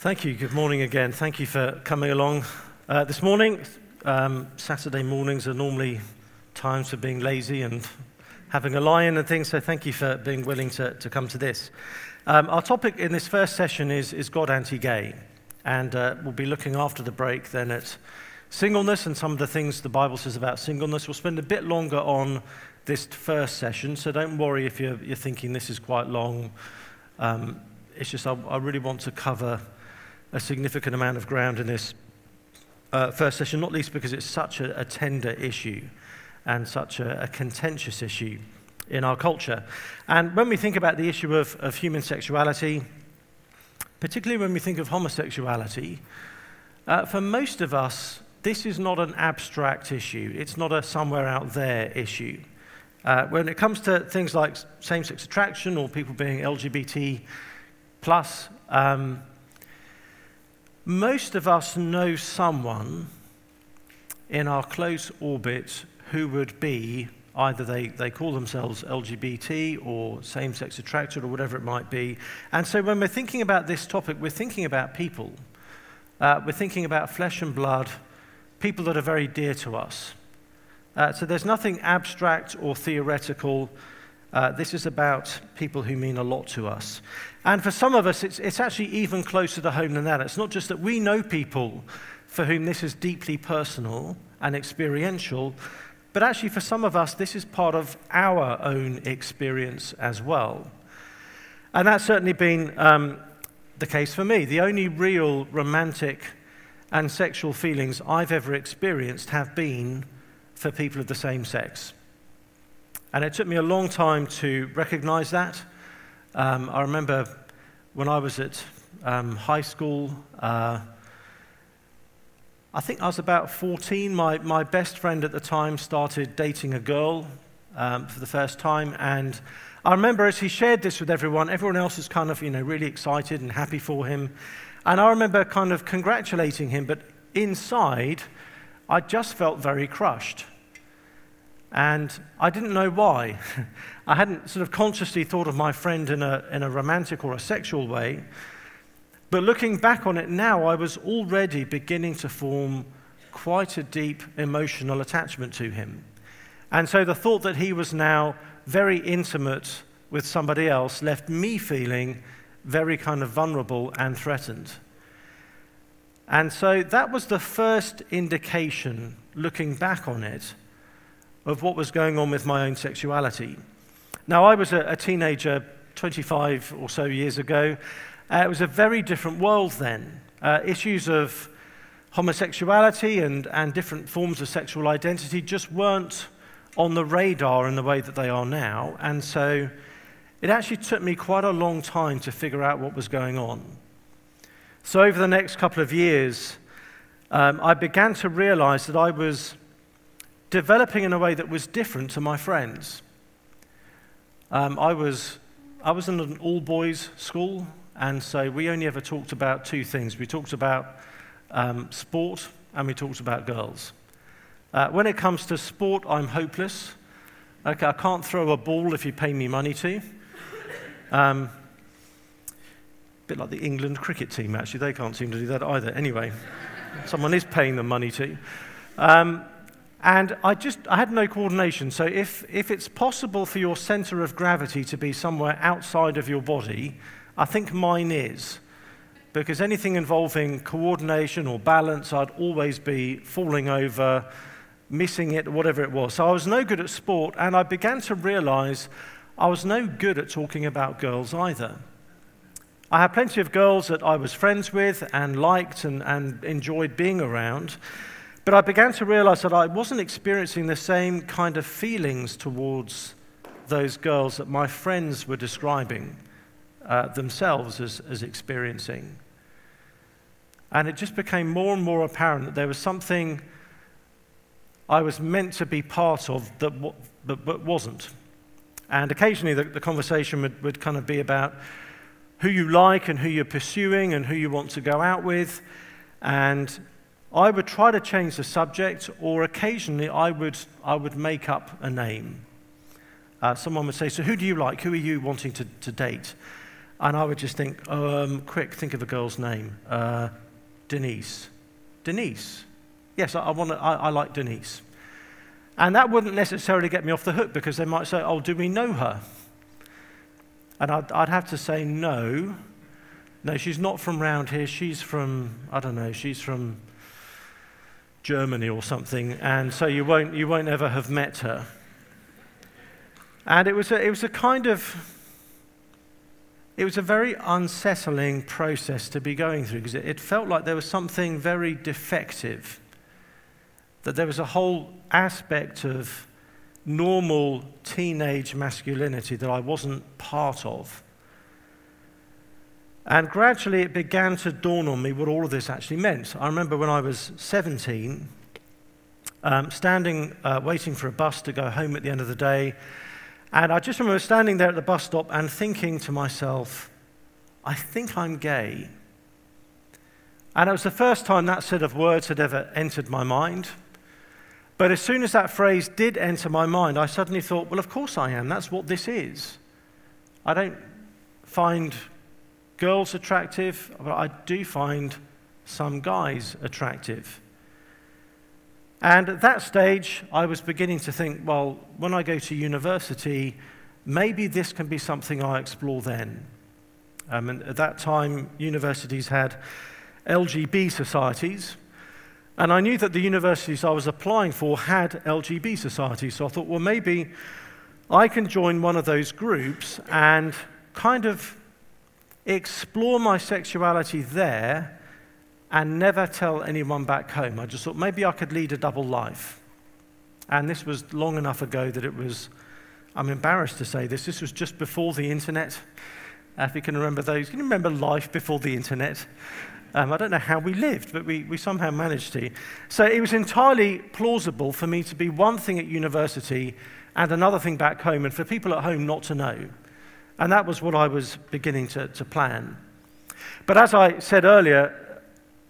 Thank you. Good morning again. Thank you for coming along uh, this morning. Um, Saturday mornings are normally times for being lazy and having a lie-in and things, so thank you for being willing to, to come to this. Um, our topic in this first session is, is God anti-gay, and uh, we'll be looking after the break then at singleness and some of the things the Bible says about singleness. We'll spend a bit longer on this first session, so don't worry if you're, you're thinking this is quite long. Um, it's just I, I really want to cover a significant amount of ground in this uh, first session, not least because it's such a, a tender issue and such a, a, contentious issue in our culture. And when we think about the issue of, of human sexuality, particularly when we think of homosexuality, uh, for most of us, this is not an abstract issue. It's not a somewhere out there issue. Uh, when it comes to things like same sex attraction or people being LGBT, plus, um, most of us know someone in our close orbit who would be either they, they call themselves LGBT or same sex attracted or whatever it might be. And so when we're thinking about this topic, we're thinking about people. Uh, we're thinking about flesh and blood, people that are very dear to us. Uh, so there's nothing abstract or theoretical. Uh, this is about people who mean a lot to us. And for some of us, it's, it's actually even closer to home than that. It's not just that we know people for whom this is deeply personal and experiential, but actually for some of us, this is part of our own experience as well. And that's certainly been um, the case for me. The only real romantic and sexual feelings I've ever experienced have been for people of the same sex. And it took me a long time to recognize that. Um, I remember when I was at um, high school, uh, I think I was about 14. My, my best friend at the time started dating a girl um, for the first time. And I remember as he shared this with everyone, everyone else was kind of, you know, really excited and happy for him. And I remember kind of congratulating him, but inside, I just felt very crushed. And I didn't know why. I hadn't sort of consciously thought of my friend in a, in a romantic or a sexual way. But looking back on it now, I was already beginning to form quite a deep emotional attachment to him. And so the thought that he was now very intimate with somebody else left me feeling very kind of vulnerable and threatened. And so that was the first indication, looking back on it, of what was going on with my own sexuality. Now, I was a, a teenager 25 or so years ago. Uh, it was a very different world then. Uh, issues of homosexuality and, and different forms of sexual identity just weren't on the radar in the way that they are now. And so it actually took me quite a long time to figure out what was going on. So, over the next couple of years, um, I began to realize that I was developing in a way that was different to my friends. Um, I, was, I was in an all boys school, and so we only ever talked about two things we talked about um, sport and we talked about girls. Uh, when it comes to sport, I'm hopeless. Okay, I can't throw a ball if you pay me money to. Um, a bit like the England cricket team, actually. They can't seem to do that either. Anyway, someone is paying them money to. Um, and I just I had no coordination. So if, if it's possible for your center of gravity to be somewhere outside of your body, I think mine is. Because anything involving coordination or balance, I'd always be falling over, missing it, whatever it was. So I was no good at sport, and I began to realize I was no good at talking about girls either. I had plenty of girls that I was friends with and liked and, and enjoyed being around. But I began to realize that I wasn't experiencing the same kind of feelings towards those girls that my friends were describing uh, themselves as, as experiencing. And it just became more and more apparent that there was something I was meant to be part of that, but, but wasn't. And occasionally the, the conversation would, would kind of be about who you like and who you're pursuing and who you want to go out with. And I would try to change the subject, or occasionally I would, I would make up a name. Uh, someone would say, So, who do you like? Who are you wanting to, to date? and I would just think, um, quick, think of a girl's name. Uh, Denise. Denise. Yes, I, I, want I, I like Denise. And that wouldn't necessarily get me off the hook because they might say, oh, do we know her? And I'd, I'd have to say, no. No, she's not from round here. She's from, I don't know, she's from Germany or something. And so you won't, you won't ever have met her. And it was a, it was a kind of, it was a very unsettling process to be going through because it, it felt like there was something very defective. That there was a whole aspect of normal teenage masculinity that I wasn't part of. And gradually it began to dawn on me what all of this actually meant. I remember when I was 17, um, standing, uh, waiting for a bus to go home at the end of the day, and I just remember standing there at the bus stop and thinking to myself, I think I'm gay. And it was the first time that set of words had ever entered my mind. But as soon as that phrase did enter my mind, I suddenly thought, well, of course I am. That's what this is. I don't find girls attractive, but I do find some guys attractive. And at that stage, I was beginning to think, well, when I go to university, maybe this can be something I explore then. Um, and at that time, universities had LGB societies. And I knew that the universities I was applying for had LGB societies. So I thought, well, maybe I can join one of those groups and kind of explore my sexuality there and never tell anyone back home. I just thought maybe I could lead a double life. And this was long enough ago that it was, I'm embarrassed to say this, this was just before the internet. If you can remember those, can you remember life before the internet? Um, I don't know how we lived, but we, we somehow managed to. So it was entirely plausible for me to be one thing at university and another thing back home, and for people at home not to know. And that was what I was beginning to, to plan. But as I said earlier,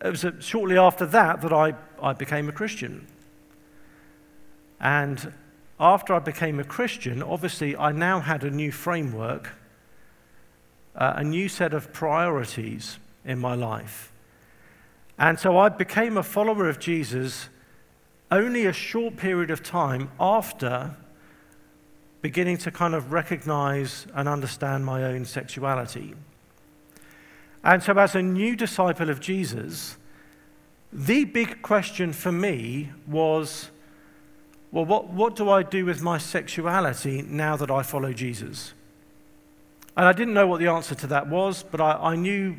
it was shortly after that that I, I became a Christian. And after I became a Christian, obviously, I now had a new framework, uh, a new set of priorities in my life. And so I became a follower of Jesus only a short period of time after beginning to kind of recognize and understand my own sexuality. And so, as a new disciple of Jesus, the big question for me was well, what, what do I do with my sexuality now that I follow Jesus? And I didn't know what the answer to that was, but I, I knew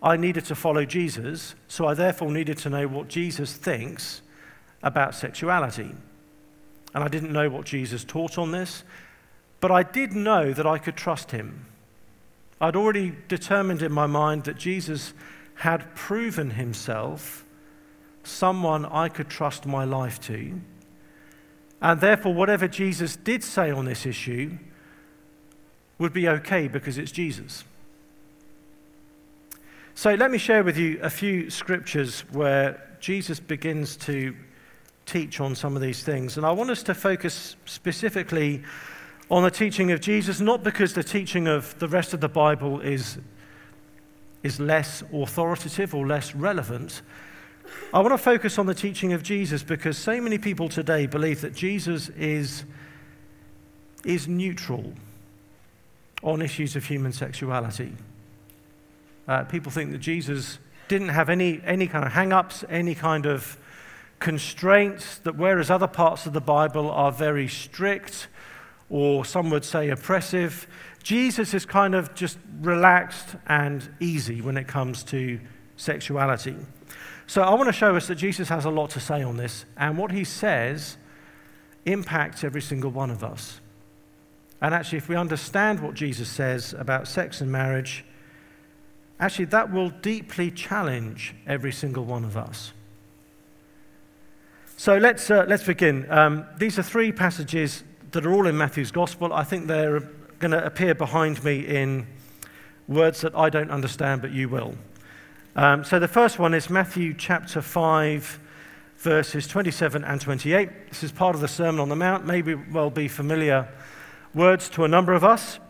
I needed to follow Jesus, so I therefore needed to know what Jesus thinks about sexuality. And I didn't know what Jesus taught on this, but I did know that I could trust him. I'd already determined in my mind that Jesus had proven himself someone I could trust my life to. And therefore, whatever Jesus did say on this issue would be okay because it's Jesus. So, let me share with you a few scriptures where Jesus begins to teach on some of these things. And I want us to focus specifically on the teaching of Jesus, not because the teaching of the rest of the Bible is, is less authoritative or less relevant. I want to focus on the teaching of Jesus because so many people today believe that Jesus is, is neutral on issues of human sexuality. Uh, people think that Jesus didn't have any, any kind of hang ups, any kind of constraints, that whereas other parts of the Bible are very strict or some would say oppressive. Jesus is kind of just relaxed and easy when it comes to sexuality. So I want to show us that Jesus has a lot to say on this, and what he says impacts every single one of us. And actually, if we understand what Jesus says about sex and marriage, actually, that will deeply challenge every single one of us. So let's, uh, let's begin. Um, these are three passages that are all in Matthew's Gospel. I think they're going to appear behind me in words that I don't understand, but you will. Um, so the first one is Matthew chapter 5, verses 27 and 28. This is part of the Sermon on the Mount, maybe well be familiar words to a number of us.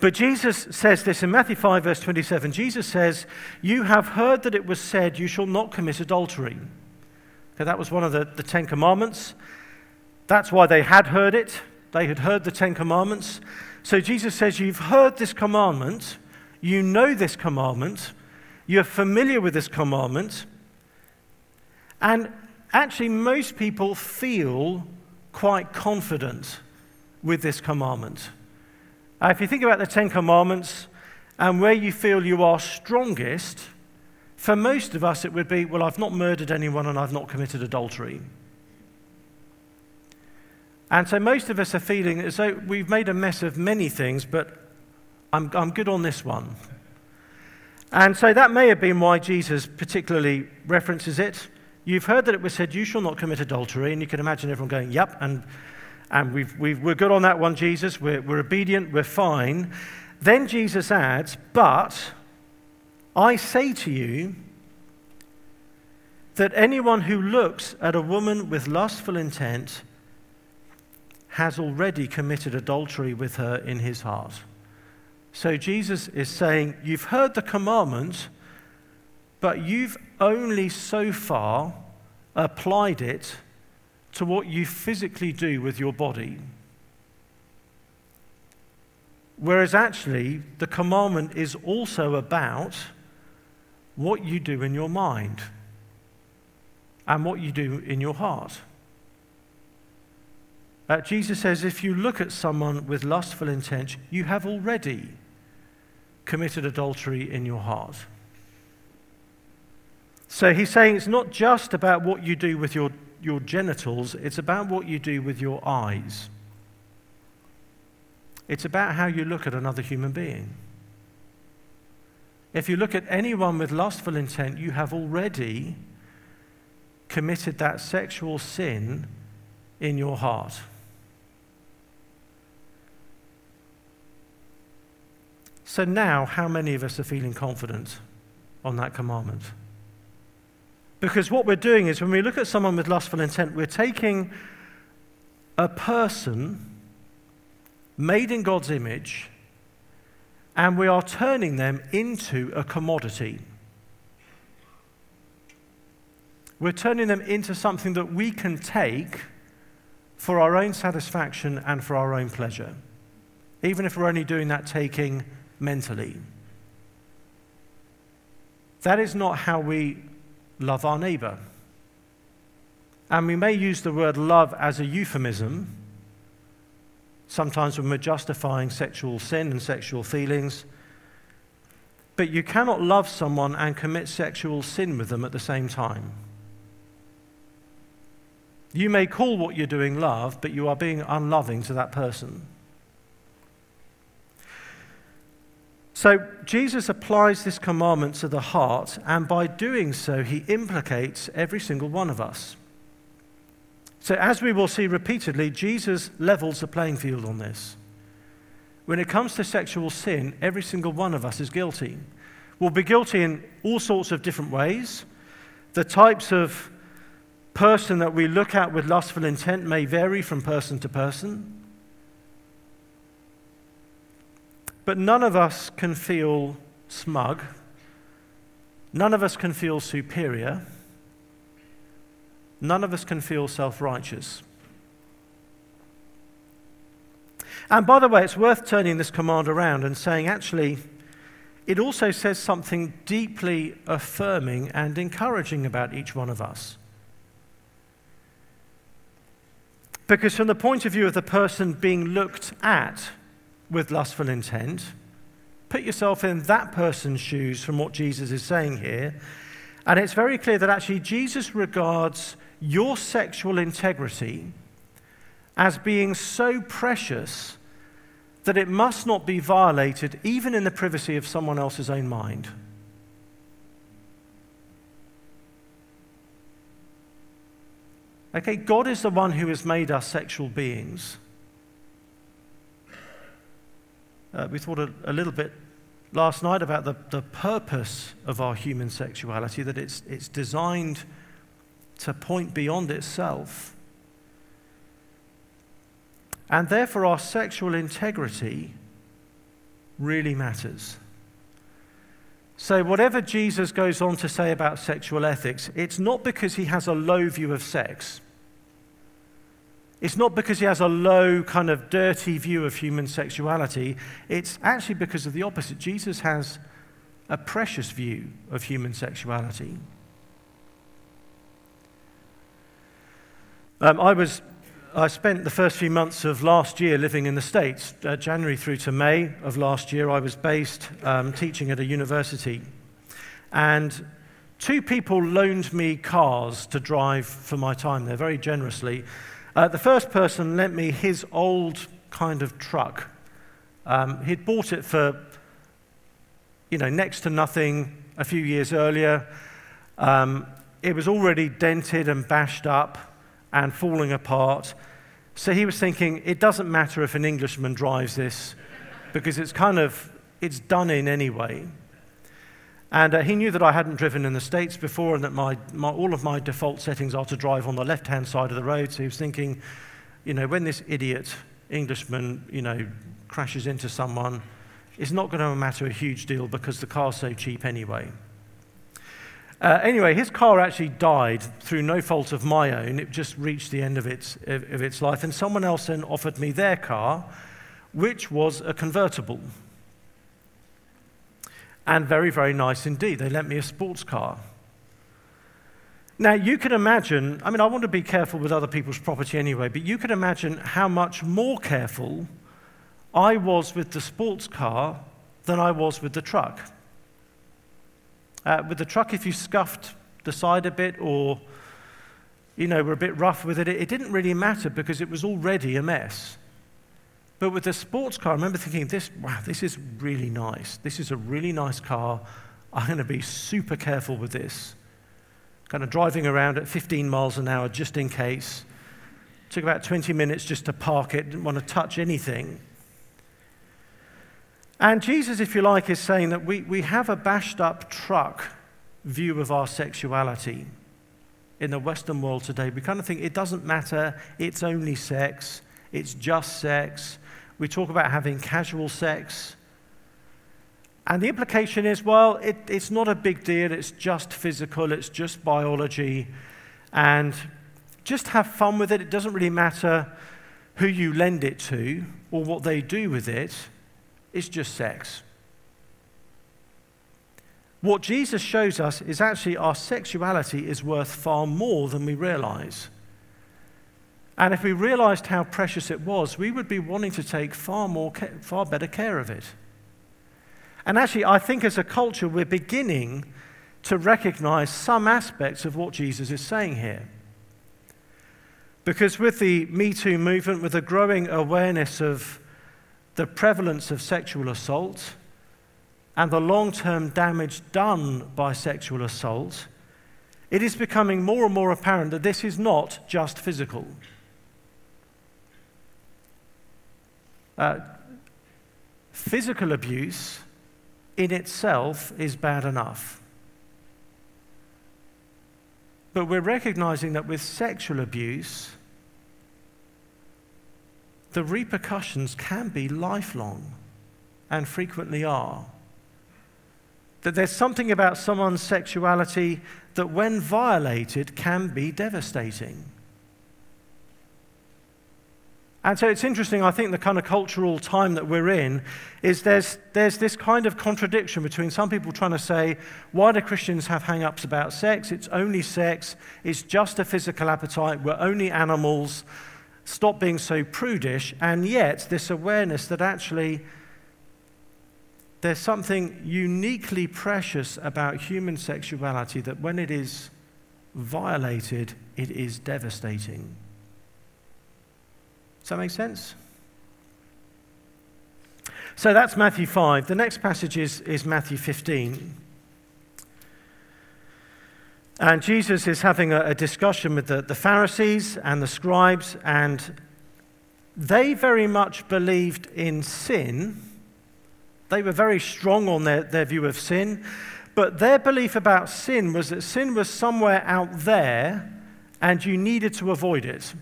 But Jesus says this in Matthew 5, verse 27. Jesus says, You have heard that it was said, You shall not commit adultery. Okay, that was one of the, the Ten Commandments. That's why they had heard it. They had heard the Ten Commandments. So Jesus says, You've heard this commandment, you know this commandment, you're familiar with this commandment, and actually, most people feel quite confident with this commandment. Uh, if you think about the Ten Commandments and where you feel you are strongest, for most of us it would be, well, I've not murdered anyone and I've not committed adultery. And so most of us are feeling as though we've made a mess of many things, but I'm, I'm good on this one. And so that may have been why Jesus particularly references it. You've heard that it was said, You shall not commit adultery. And you can imagine everyone going, Yep. And, and we've, we've, we're good on that one, Jesus. We're, we're obedient. We're fine. Then Jesus adds, But I say to you that anyone who looks at a woman with lustful intent has already committed adultery with her in his heart. So Jesus is saying, You've heard the commandment, but you've only so far applied it to what you physically do with your body. Whereas actually, the commandment is also about what you do in your mind and what you do in your heart. Uh, Jesus says, if you look at someone with lustful intent, you have already committed adultery in your heart. So he's saying it's not just about what you do with your, your genitals, it's about what you do with your eyes. It's about how you look at another human being. If you look at anyone with lustful intent, you have already committed that sexual sin in your heart. So now, how many of us are feeling confident on that commandment? Because what we're doing is when we look at someone with lustful intent, we're taking a person made in God's image and we are turning them into a commodity. We're turning them into something that we can take for our own satisfaction and for our own pleasure, even if we're only doing that taking mentally. That is not how we love our neighbor. And we may use the word love as a euphemism, sometimes when we're justifying sexual sin and sexual feelings. But you cannot love someone and commit sexual sin with them at the same time. You may call what you're doing love, but you are being unloving to that person. So Jesus applies this commandment to the heart, and by doing so, he implicates every single one of us. So, as we will see repeatedly, Jesus levels the playing field on this. When it comes to sexual sin, every single one of us is guilty. We'll be guilty in all sorts of different ways. The types of person that we look at with lustful intent may vary from person to person. But none of us can feel smug. None of us can feel superior. None of us can feel self righteous. And by the way, it's worth turning this command around and saying, actually, it also says something deeply affirming and encouraging about each one of us. Because, from the point of view of the person being looked at, with lustful intent. Put yourself in that person's shoes from what Jesus is saying here. And it's very clear that actually Jesus regards your sexual integrity as being so precious that it must not be violated even in the privacy of someone else's own mind. Okay, God is the one who has made us sexual beings. Uh, we thought a, a, little bit last night about the, the purpose of our human sexuality, that it's, it's designed to point beyond itself. And therefore, our sexual integrity really matters. So, whatever Jesus goes on to say about sexual ethics, it's not because he has a low view of sex. It's not because he has a low, kind of dirty view of human sexuality. It's actually because of the opposite. Jesus has a precious view of human sexuality. Um, I was I spent the first few months of last year living in the States. Uh, January through to May of last year, I was based um, teaching at a university. And two people loaned me cars to drive for my time there very generously. Uh, the first person lent me his old kind of truck. Um, he'd bought it for, you know, next to nothing a few years earlier. Um, it was already dented and bashed up and falling apart. So he was thinking, it doesn't matter if an Englishman drives this because it's kind of, it's done in anyway. And uh, he knew that I hadn't driven in the States before and that my, my, all of my default settings are to drive on the left hand side of the road. So he was thinking, you know, when this idiot Englishman, you know, crashes into someone, it's not going to matter a huge deal because the car's so cheap anyway. Uh, anyway, his car actually died through no fault of my own. It just reached the end of its, of, of its life. And someone else then offered me their car, which was a convertible and very, very nice indeed. They lent me a sports car. Now, you can imagine, I mean, I want to be careful with other people's property anyway, but you can imagine how much more careful I was with the sports car than I was with the truck. Uh, with the truck, if you scuffed the side a bit or, you know, were a bit rough with it, it didn't really matter because it was already a mess. But with the sports car, I remember thinking, this, wow, this is really nice. This is a really nice car. I'm going to be super careful with this. Kind of driving around at 15 miles an hour just in case. Took about 20 minutes just to park it, didn't want to touch anything. And Jesus, if you like, is saying that we, we have a bashed up truck view of our sexuality in the Western world today. We kind of think it doesn't matter, it's only sex, it's just sex, we talk about having casual sex. And the implication is well, it, it's not a big deal, it's just physical, it's just biology. And just have fun with it. It doesn't really matter who you lend it to or what they do with it, it's just sex. What Jesus shows us is actually our sexuality is worth far more than we realize. And if we realized how precious it was, we would be wanting to take far, more, far better care of it. And actually, I think as a culture, we're beginning to recognize some aspects of what Jesus is saying here. Because with the Me Too movement, with a growing awareness of the prevalence of sexual assault and the long term damage done by sexual assault, it is becoming more and more apparent that this is not just physical. Uh, physical abuse in itself is bad enough. But we're recognizing that with sexual abuse, the repercussions can be lifelong and frequently are. That there's something about someone's sexuality that, when violated, can be devastating. And so it's interesting, I think, the kind of cultural time that we're in is there's, there's this kind of contradiction between some people trying to say, why do Christians have hang ups about sex? It's only sex, it's just a physical appetite, we're only animals, stop being so prudish. And yet, this awareness that actually there's something uniquely precious about human sexuality that when it is violated, it is devastating. Does that make sense? So that's Matthew 5. The next passage is, is Matthew 15. And Jesus is having a, a discussion with the, the Pharisees and the scribes, and they very much believed in sin. They were very strong on their, their view of sin, but their belief about sin was that sin was somewhere out there and you needed to avoid it.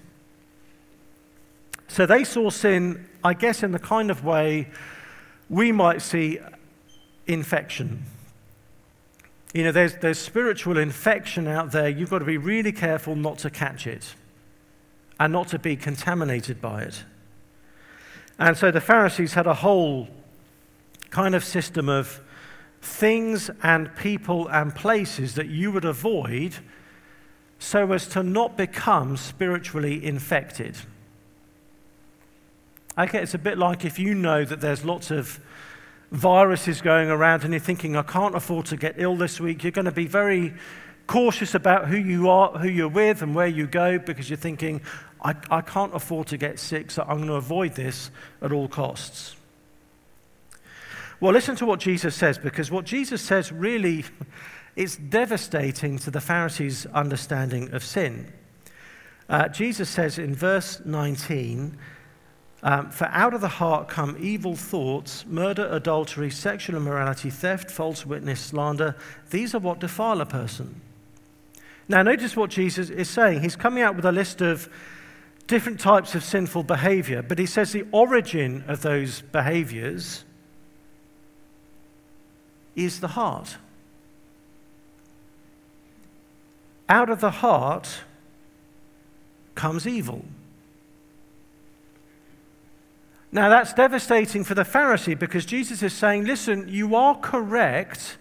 So they saw sin, I guess, in the kind of way we might see infection. You know, there's, there's spiritual infection out there. You've got to be really careful not to catch it and not to be contaminated by it. And so the Pharisees had a whole kind of system of things and people and places that you would avoid so as to not become spiritually infected. Okay, it's a bit like if you know that there's lots of viruses going around and you're thinking, I can't afford to get ill this week, you're going to be very cautious about who you are, who you're with, and where you go because you're thinking, I, I can't afford to get sick, so I'm going to avoid this at all costs. Well, listen to what Jesus says, because what Jesus says really is devastating to the Pharisees' understanding of sin. Uh, Jesus says in verse 19, um, For out of the heart come evil thoughts, murder, adultery, sexual immorality, theft, false witness, slander. These are what defile a person. Now, notice what Jesus is saying. He's coming out with a list of different types of sinful behavior, but he says the origin of those behaviors is the heart. Out of the heart comes evil. Now, that's devastating for the Pharisee because Jesus is saying, listen, you are correct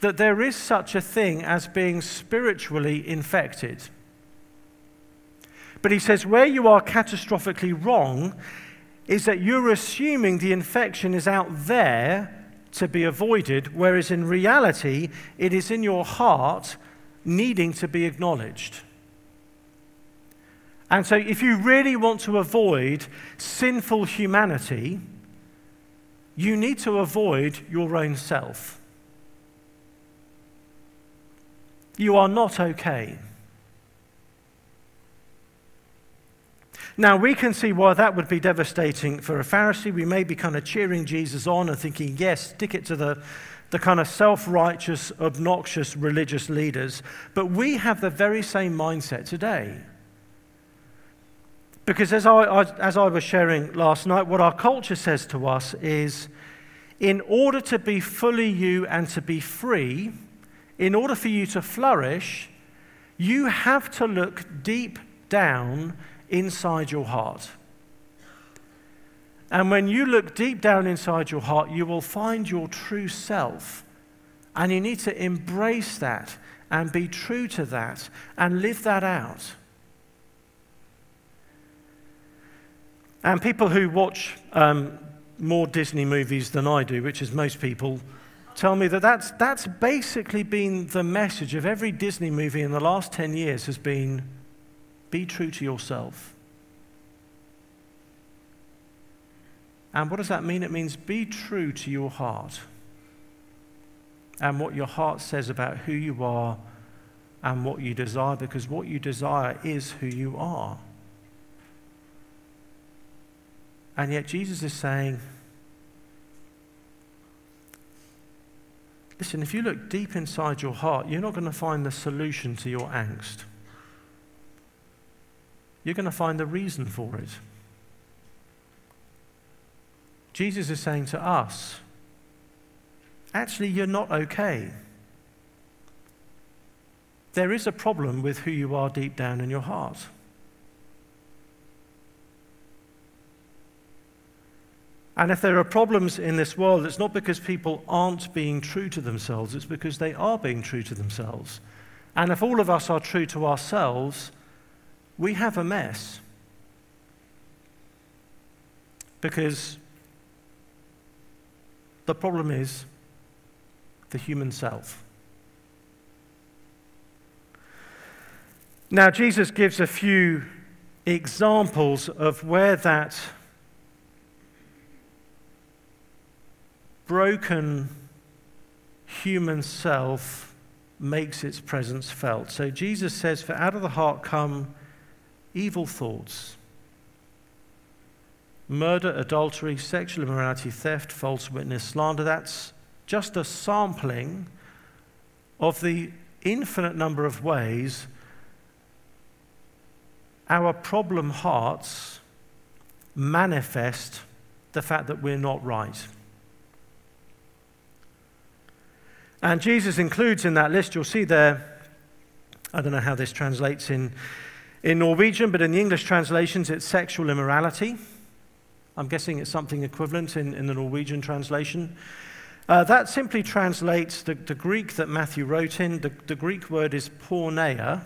that there is such a thing as being spiritually infected. But he says, where you are catastrophically wrong is that you're assuming the infection is out there to be avoided, whereas in reality, it is in your heart needing to be acknowledged. And so, if you really want to avoid sinful humanity, you need to avoid your own self. You are not okay. Now, we can see why that would be devastating for a Pharisee. We may be kind of cheering Jesus on and thinking, yes, stick it to the, the kind of self righteous, obnoxious religious leaders. But we have the very same mindset today. Because as I, I, as I was sharing last night, what our culture says to us is in order to be fully you and to be free, in order for you to flourish, you have to look deep down inside your heart. And when you look deep down inside your heart, you will find your true self. And you need to embrace that and be true to that and live that out. And people who watch um, more Disney movies than I do, which is most people, tell me that that's, that's basically been the message of every Disney movie in the last 10 years has been be true to yourself. And what does that mean? It means be true to your heart and what your heart says about who you are and what you desire, because what you desire is who you are. And yet Jesus is saying, listen, if you look deep inside your heart, you're not going to find the solution to your angst. You're going to find the reason for it. Jesus is saying to us, actually, you're not okay. There is a problem with who you are deep down in your heart. And if there are problems in this world, it's not because people aren't being true to themselves, it's because they are being true to themselves. And if all of us are true to ourselves, we have a mess. Because the problem is the human self. Now, Jesus gives a few examples of where that broken human self makes its presence felt. So Jesus says, For out of the heart come evil thoughts, murder, adultery, sexual immorality, theft, false witness, slander. That's just a sampling of the infinite number of ways our problem hearts manifest the fact that we're not right. And Jesus includes in that list, you'll see there, I don't know how this translates in, in Norwegian, but in the English translations, it's sexual immorality. I'm guessing it's something equivalent in, in the Norwegian translation. Uh, that simply translates the, the, Greek that Matthew wrote in. The, the Greek word is porneia,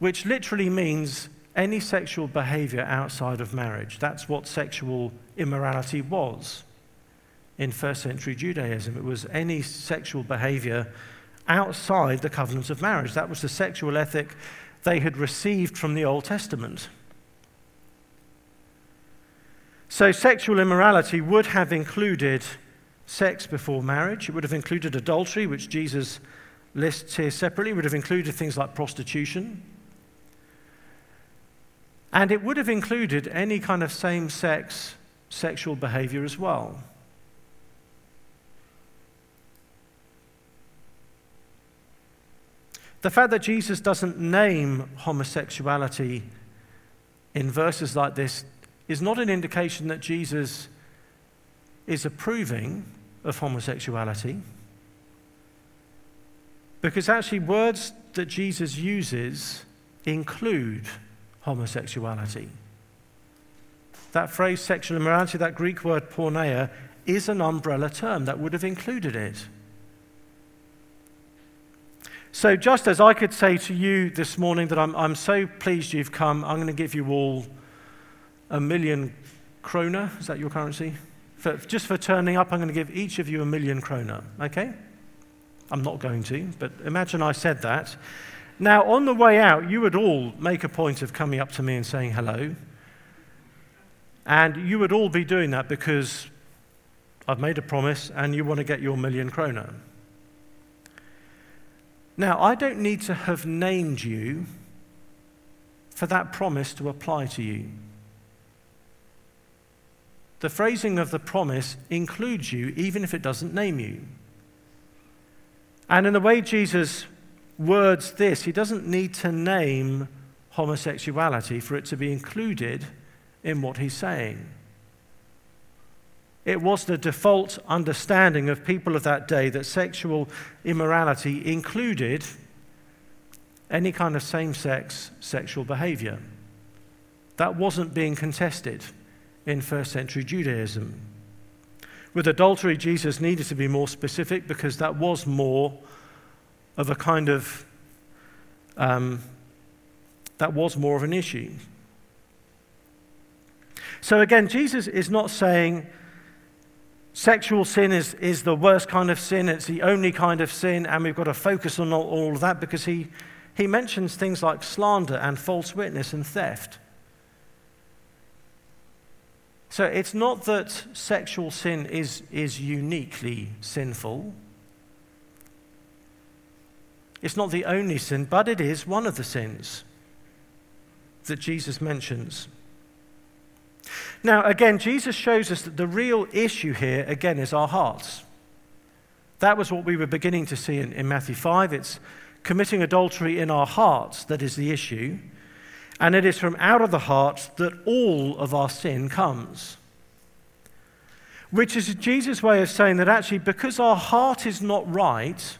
which literally means any sexual behavior outside of marriage. That's what sexual immorality was in first century Judaism. It was any sexual behavior outside the covenant of marriage. That was the sexual ethic they had received from the Old Testament. So, sexual immorality would have included sex before marriage, it would have included adultery, which Jesus lists here separately, it would have included things like prostitution. And it would have included any kind of same sex sexual behavior as well. The fact that Jesus doesn't name homosexuality in verses like this is not an indication that Jesus is approving of homosexuality. Because actually, words that Jesus uses include homosexuality. That phrase, sexual immorality, that Greek word porneia, is an umbrella term that would have included it. So, just as I could say to you this morning that I'm, I'm so pleased you've come, I'm going to give you all a million kroner. Is that your currency? For, just for turning up, I'm going to give each of you a million kroner. Okay? I'm not going to, but imagine I said that. Now, on the way out, you would all make a point of coming up to me and saying hello. And you would all be doing that because I've made a promise and you want to get your million kroner. Now, I don't need to have named you for that promise to apply to you. The phrasing of the promise includes you even if it doesn't name you. And in the way Jesus words this, he doesn't need to name homosexuality for it to be included in what he's saying. It was the default understanding of people of that day that sexual immorality included any kind of same sex sexual behavior. That wasn't being contested in first century Judaism. With adultery, Jesus needed to be more specific because that was more of a kind of, um, that was more of an issue. So again, Jesus is not saying Sexual sin is, is the worst kind of sin, it's the only kind of sin, and we've got to focus on all, all of that because he, he mentions things like slander and false witness and theft. So it's not that sexual sin is, is uniquely sinful. It's not the only sin, but it is one of the sins that Jesus mentions. Now, again, Jesus shows us that the real issue here, again, is our hearts. That was what we were beginning to see in, in Matthew 5. It's committing adultery in our hearts that is the issue. And it is from out of the heart that all of our sin comes. Which is Jesus' way of saying that actually, because our heart is not right,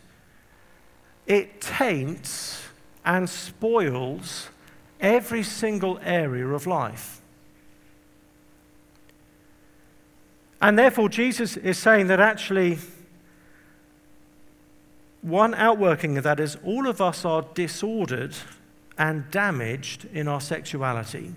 it taints and spoils every single area of life. And therefore, Jesus is saying that actually, one outworking of that is all of us are disordered and damaged in our sexuality.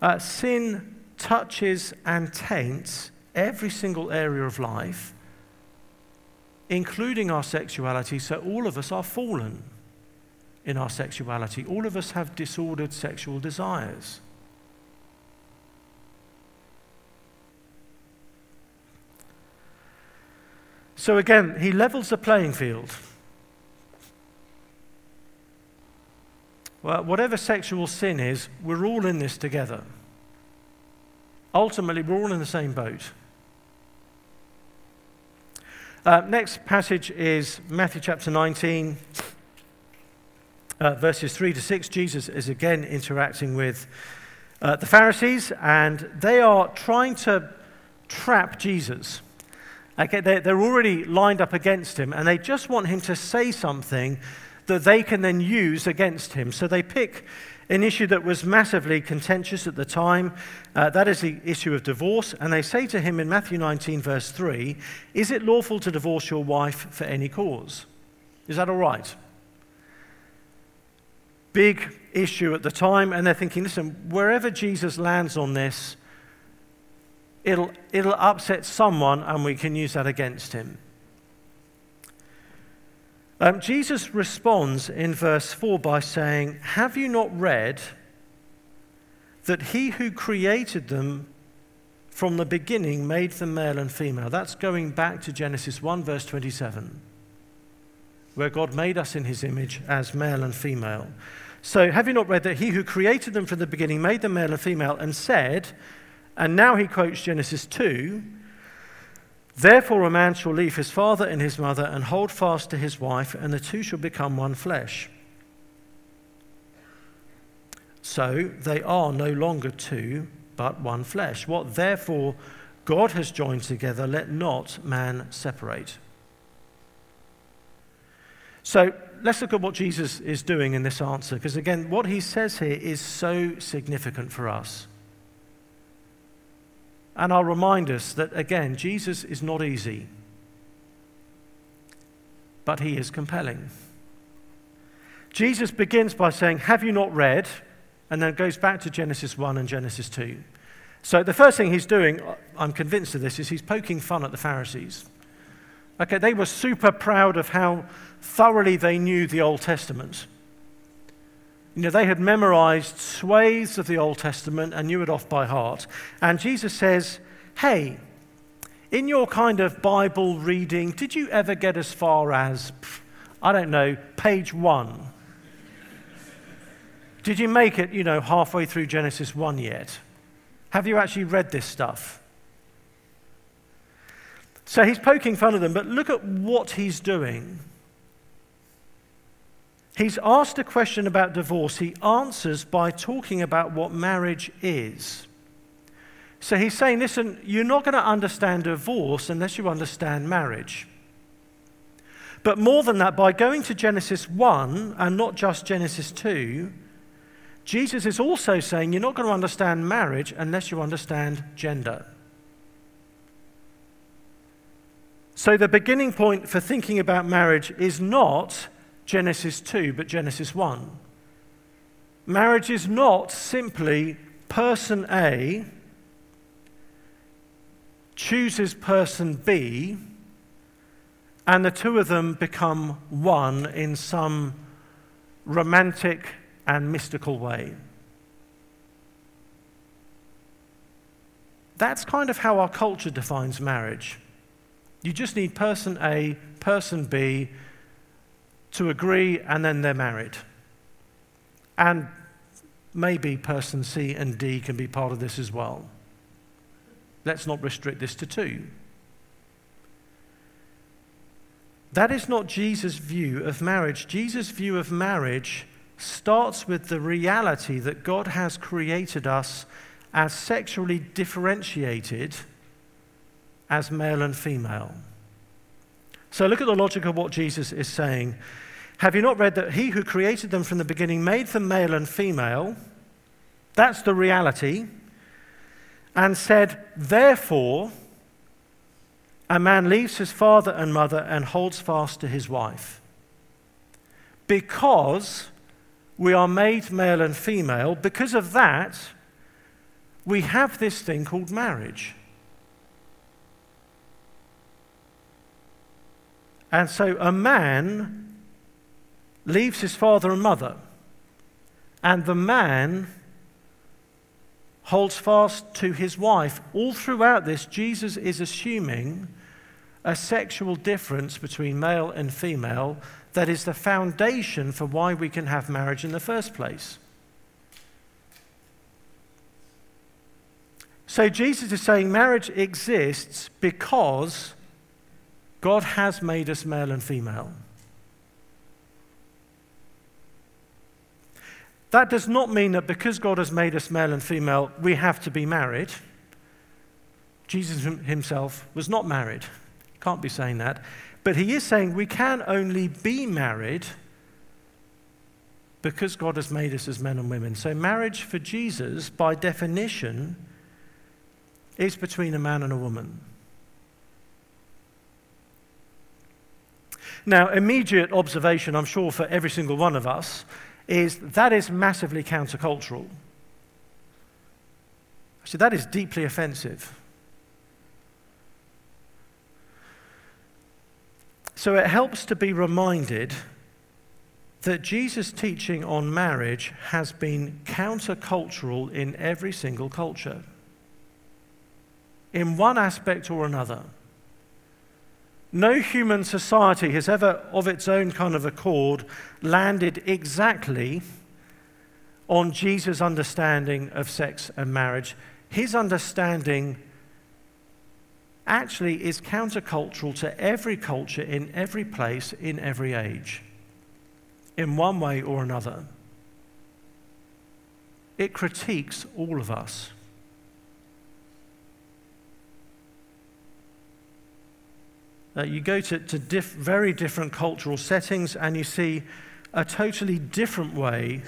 Uh, sin touches and taints every single area of life, including our sexuality, so all of us are fallen in our sexuality. All of us have disordered sexual desires. So again, he levels the playing field. Well, whatever sexual sin is, we're all in this together. Ultimately, we're all in the same boat. Uh, next passage is Matthew chapter 19 uh, verses 3 to 6, Jesus is again interacting with uh, the Pharisees, and they are trying to trap Jesus. Okay, they're, they're already lined up against him, and they just want him to say something that they can then use against him. So they pick an issue that was massively contentious at the time. Uh, that is the issue of divorce. And they say to him in Matthew 19, verse 3 Is it lawful to divorce your wife for any cause? Is that all right? Big issue at the time. And they're thinking, listen, wherever Jesus lands on this, it'll, it'll upset someone and we can use that against him. Um, Jesus responds in verse 4 by saying, Have you not read that he who created them from the beginning made them male and female? That's going back to Genesis 1, verse 27, where God made us in his image as male and female. So, have you not read that he who created them from the beginning made them male and female and said, and now he quotes Genesis 2, Therefore, a man shall leave his father and his mother and hold fast to his wife, and the two shall become one flesh. So they are no longer two, but one flesh. What therefore God has joined together, let not man separate. So let's look at what Jesus is doing in this answer, because again, what he says here is so significant for us. And I'll remind us that, again, Jesus is not easy, but he is compelling. Jesus begins by saying, Have you not read? And then goes back to Genesis 1 and Genesis 2. So the first thing he's doing, I'm convinced of this, is he's poking fun at the Pharisees. Okay, they were super proud of how thoroughly they knew the Old Testament. You know, they had memorized swathes of the Old Testament and knew it off by heart. And Jesus says, Hey, in your kind of Bible reading, did you ever get as far as, I don't know, page one? Did you make it, you know, halfway through Genesis 1 yet? Have you actually read this stuff? So he's poking fun at them, but look at what he's doing. He's asked a question about divorce. He answers by talking about what marriage is. So he's saying, listen, you're not going to understand divorce unless you understand marriage. But more than that, by going to Genesis 1 and not just Genesis 2, Jesus is also saying you're not going to understand marriage unless you understand gender. So the beginning point for thinking about marriage is not Genesis 2, but Genesis 1. Marriage is not simply person A chooses person B, and the two of them become one in some romantic and mystical way. That's kind of how our culture defines marriage. You just need person A, person B, to agree, and then they're married. And maybe person C and D can be part of this as well. Let's not restrict this to two. That is not Jesus' view of marriage. Jesus' view of marriage starts with the reality that God has created us as sexually differentiated as male and female. So look at the logic of what Jesus is saying. Have you not read that he who created them from the beginning made them male and female? That's the reality. And said, Therefore, a man leaves his father and mother and holds fast to his wife. Because we are made male and female, because of that, we have this thing called marriage. And so a man leaves his father and mother, and the man holds fast to his wife. All throughout this, Jesus is assuming a sexual difference between male and female that is the foundation for why we can have marriage in the first place. So Jesus is saying marriage exists because God has made us male and female. That does not mean that because God has made us male and female, we have to be married. Jesus himself was not married. Can't be saying that. But he is saying we can only be married because God has made us as men and women. So, marriage for Jesus, by definition, is between a man and a woman. Now, immediate observation, I'm sure, for every single one of us is that is massively countercultural. Actually, that is deeply offensive. So it helps to be reminded that Jesus' teaching on marriage has been countercultural in every single culture, in one aspect or another. No human society has ever, of its own kind of accord, landed exactly on Jesus' understanding of sex and marriage. His understanding actually is countercultural to every culture, in every place, in every age, in one way or another. It critiques all of us. Uh, you go to, to diff- very different cultural settings and you see a totally different way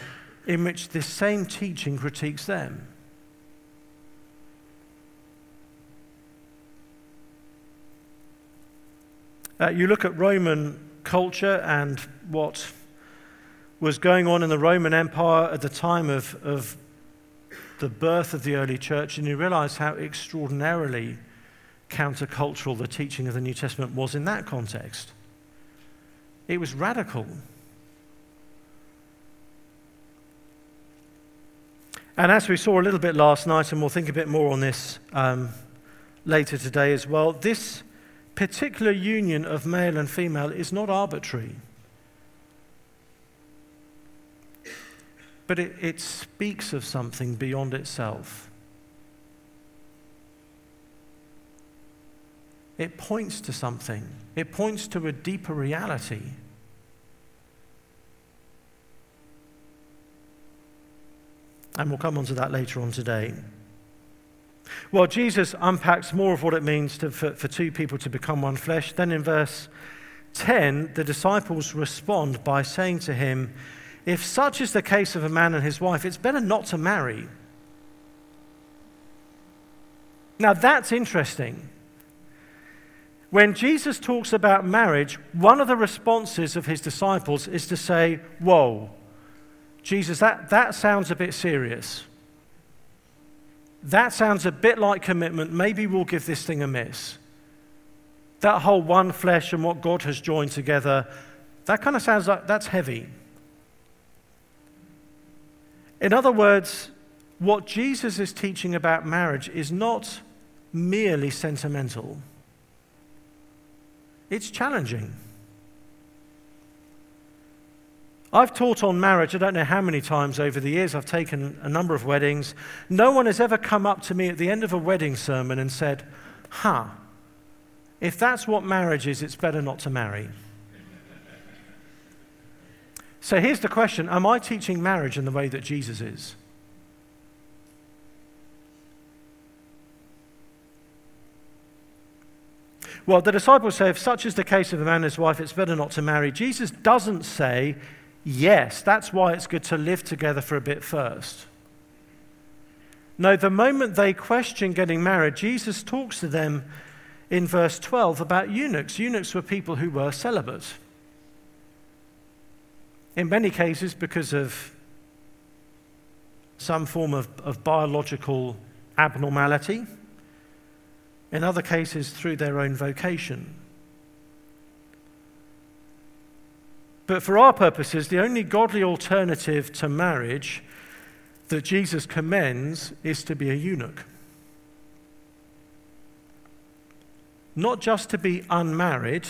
in which this same teaching critiques them. Uh, you look at Roman culture and what was going on in the Roman Empire at the time of, of the birth of the early church, and you realize how extraordinarily countercultural the teaching of the New Testament was in that context. It was radical. And as we saw a little bit last night, and we'll think a bit more on this um, later today as well, this particular union of male and female is not arbitrary. But it, it speaks of something beyond itself. It points to something, it points to a deeper reality. And we'll come on to that later on today. Well, Jesus unpacks more of what it means to, for, for two people to become one flesh. Then in verse 10, the disciples respond by saying to him, If such is the case of a man and his wife, it's better not to marry. Now that's interesting. When Jesus talks about marriage, one of the responses of his disciples is to say, Whoa, Jesus, that, that sounds a bit serious. That sounds a bit like commitment. Maybe we'll give this thing a miss. That whole one flesh and what God has joined together, that kind of sounds like that's heavy. In other words, what Jesus is teaching about marriage is not merely sentimental, it's challenging. I've taught on marriage, I don't know how many times over the years, I've taken a number of weddings. No one has ever come up to me at the end of a wedding sermon and said, Huh, if that's what marriage is, it's better not to marry. So here's the question Am I teaching marriage in the way that Jesus is? Well, the disciples say, if such is the case of a man and his wife, it's better not to marry. Jesus doesn't say, Yes, that's why it's good to live together for a bit first. No, the moment they question getting married, Jesus talks to them in verse 12 about eunuchs. Eunuchs were people who were celibate. In many cases, because of some form of, of biological abnormality. In other cases, through their own vocation. But for our purposes, the only godly alternative to marriage that Jesus commends is to be a eunuch. Not just to be unmarried,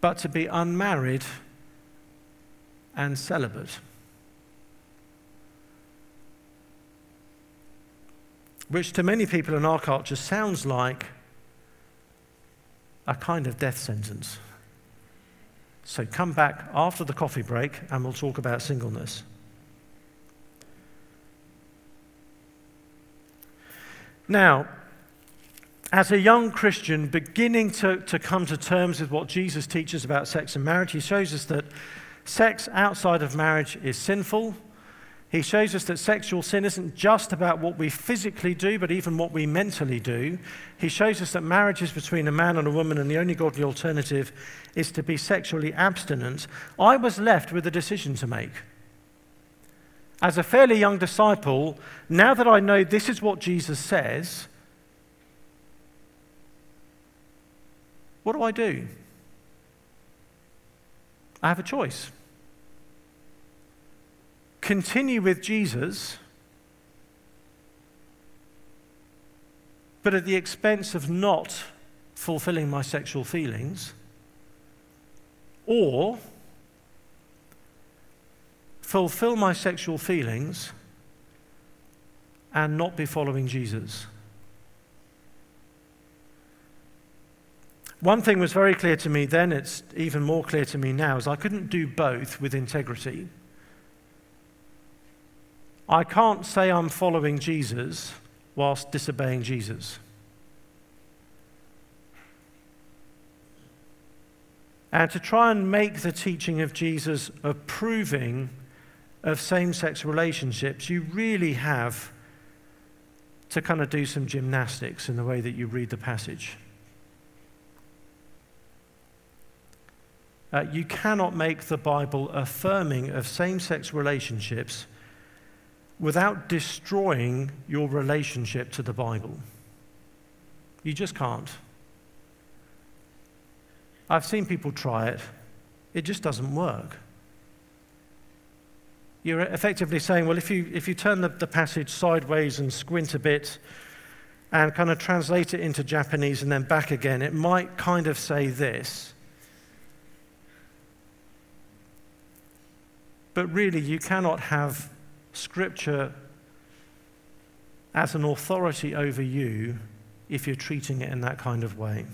but to be unmarried and celibate. which to many people in our culture sounds like a kind of death sentence. So come back after the coffee break and we'll talk about singleness. Now, as a young Christian beginning to, to come to terms with what Jesus teaches about sex and marriage, he shows us that sex outside of marriage is sinful, he shows us that sexual sin isn't just about what we physically do, but even what we mentally do. He shows us that marriage is between a man and a woman, and the only godly alternative is to be sexually abstinent. I was left with a decision to make. As a fairly young disciple, now that I know this is what Jesus says, What do I do? I have a choice. Continue with Jesus, but at the expense of not fulfilling my sexual feelings, or fulfill my sexual feelings and not be following Jesus. One thing was very clear to me then, it's even more clear to me now, is I couldn't do both with integrity. I can't say I'm following Jesus whilst disobeying Jesus. And to try and make the teaching of Jesus approving of same sex relationships, you really have to kind of do some gymnastics in the way that you read the passage. Uh, you cannot make the Bible affirming of same sex relationships without destroying your relationship to the Bible. You just can't. I've seen people try it, it just doesn't work. You're effectively saying, well, if you, if you turn the, the passage sideways and squint a bit and kind of translate it into Japanese and then back again, it might kind of say this. But really, you cannot have Scripture as an authority over you if you're treating it in that kind of way.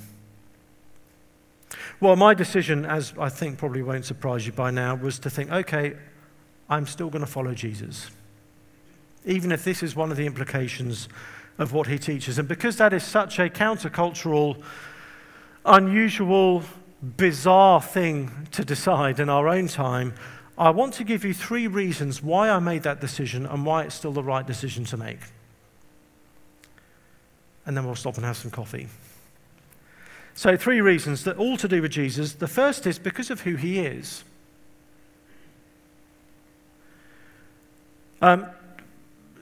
Well, my decision, as I think probably won't surprise you by now, was to think, okay, I'm still going to follow Jesus. Even if this is one of the implications of what he teaches. And because that is such a countercultural, unusual, bizarre thing to decide in our own time, I want to give you three reasons why I made that decision and why it's still the right decision to make. And then we'll stop and have some coffee. So, three reasons that all to do with Jesus. The first is because of who he is. Um,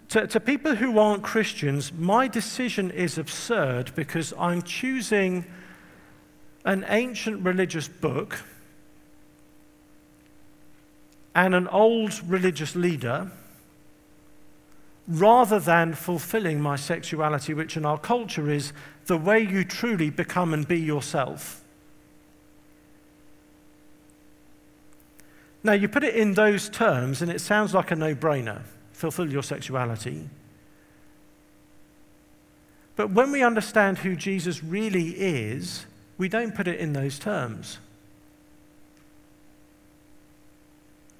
to, to people who aren't Christians, my decision is absurd because I'm choosing an ancient religious book and an old religious leader rather than fulfilling my sexuality, which in our culture is the way you truly become and be yourself. Now, you put it in those terms, and it sounds like a no brainer fulfill your sexuality. But when we understand who Jesus really is, we don't put it in those terms.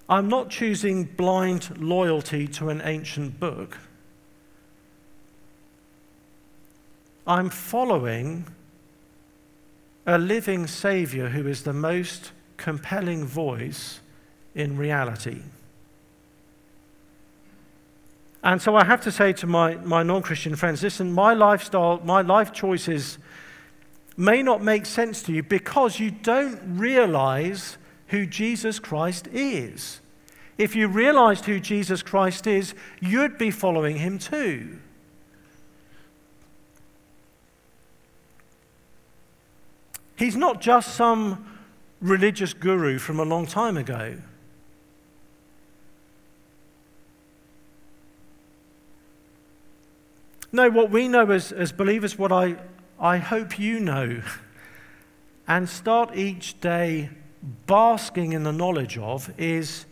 I'm not choosing blind loyalty to an ancient book. I'm following a living Savior who is the most compelling voice in reality. And so I have to say to my, my non Christian friends listen, my lifestyle, my life choices may not make sense to you because you don't realize who Jesus Christ is. If you realized who Jesus Christ is, you'd be following him too. He's not just some religious guru from a long time ago. No, what we know as, as believers, what I, I hope you know, and start each day basking in the knowledge of is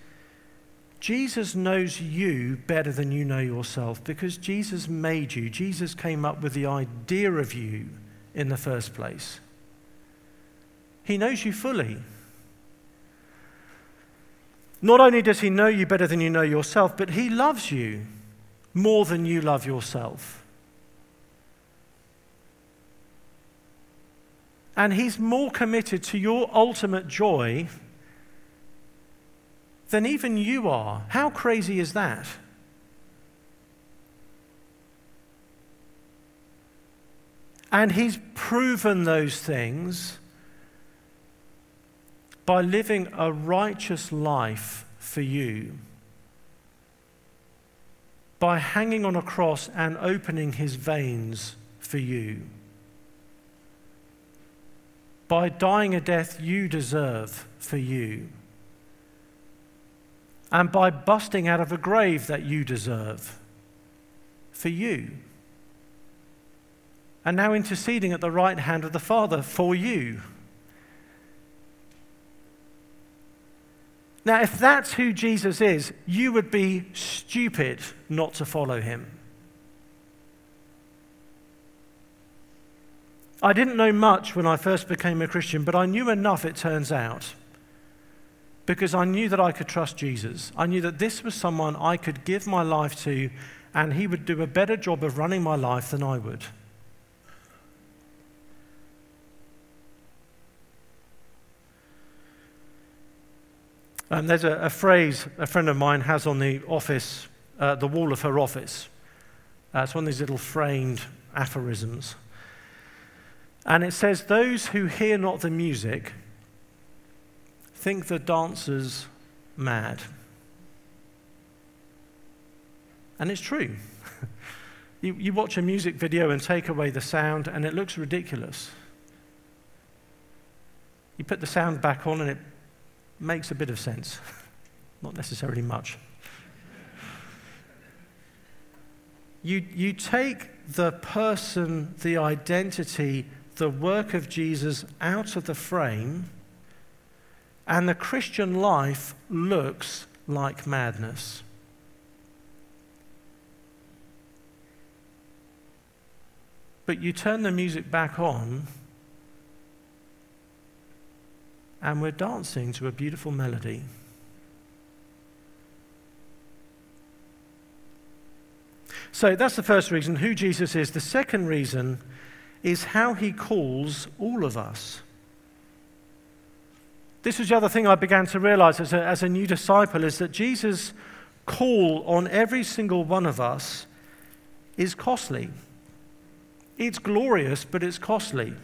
Jesus knows you better than you know yourself because Jesus made you. Jesus came up with the idea of you in the first place. He knows you fully. Not only does he know you better than you know yourself, but he loves you more than you love yourself. And He's more committed to your ultimate joy than even you are. How crazy is that? And He's proven those things by living a righteous life for you by hanging on a cross and opening his veins for you, by dying a death you deserve for you, and by busting out of a grave that you deserve for you, and now interceding at the right hand of the Father for you. Now, if that's who Jesus is, you would be stupid not to follow him. I didn't know much when I first became a Christian, but I knew enough, it turns out, because I knew that I could trust Jesus. I knew that this was someone I could give my life to, and he would do a better job of running my life than I would. Um, there's a, a, phrase a friend of mine has on the office, uh, the wall of her office. Uh, it's one of these little framed aphorisms. And it says, Those who hear not the music think the dancers mad. And it's true. you, you watch a music video and take away the sound, and it looks ridiculous. You put the sound back on, and it makes a bit of sense. Not necessarily much. You, you take the person, the identity, the work of Jesus out of the frame, and the Christian life looks like madness. But you turn the music back on, and we're dancing to a beautiful melody. So that's the first reason, who Jesus is. The second reason is how he calls all of us. This was the other thing I began to realize as a, as a new disciple is that Jesus' call on every single one of us is costly. It's glorious, but it's costly.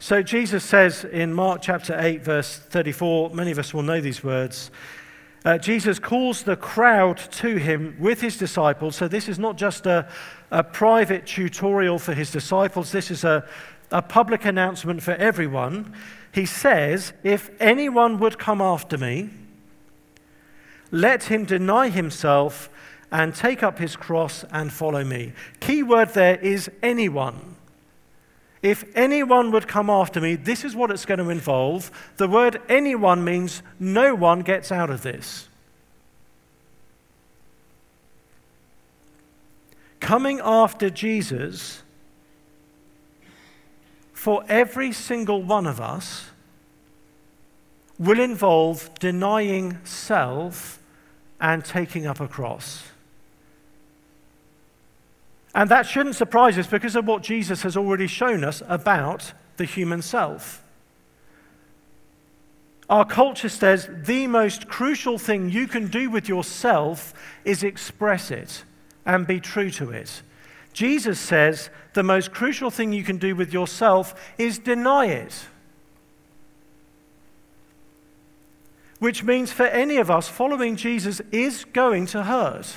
So Jesus says in Mark chapter 8, verse 34, many of us will know these words. Uh, Jesus calls the crowd to him with his disciples. So this is not just a, a private tutorial for his disciples, this is a, a public announcement for everyone. He says, If anyone would come after me, let him deny himself and take up his cross and follow me. Key word there is anyone. If anyone would come after me, this is what it's going to involve. The word anyone means no one gets out of this. Coming after Jesus for every single one of us will involve denying self and taking up a cross. And that shouldn't surprise us because of what Jesus has already shown us about the human self. Our culture says the most crucial thing you can do with yourself is express it and be true to it. Jesus says the most crucial thing you can do with yourself is deny it. Which means for any of us, following Jesus is going to hurt.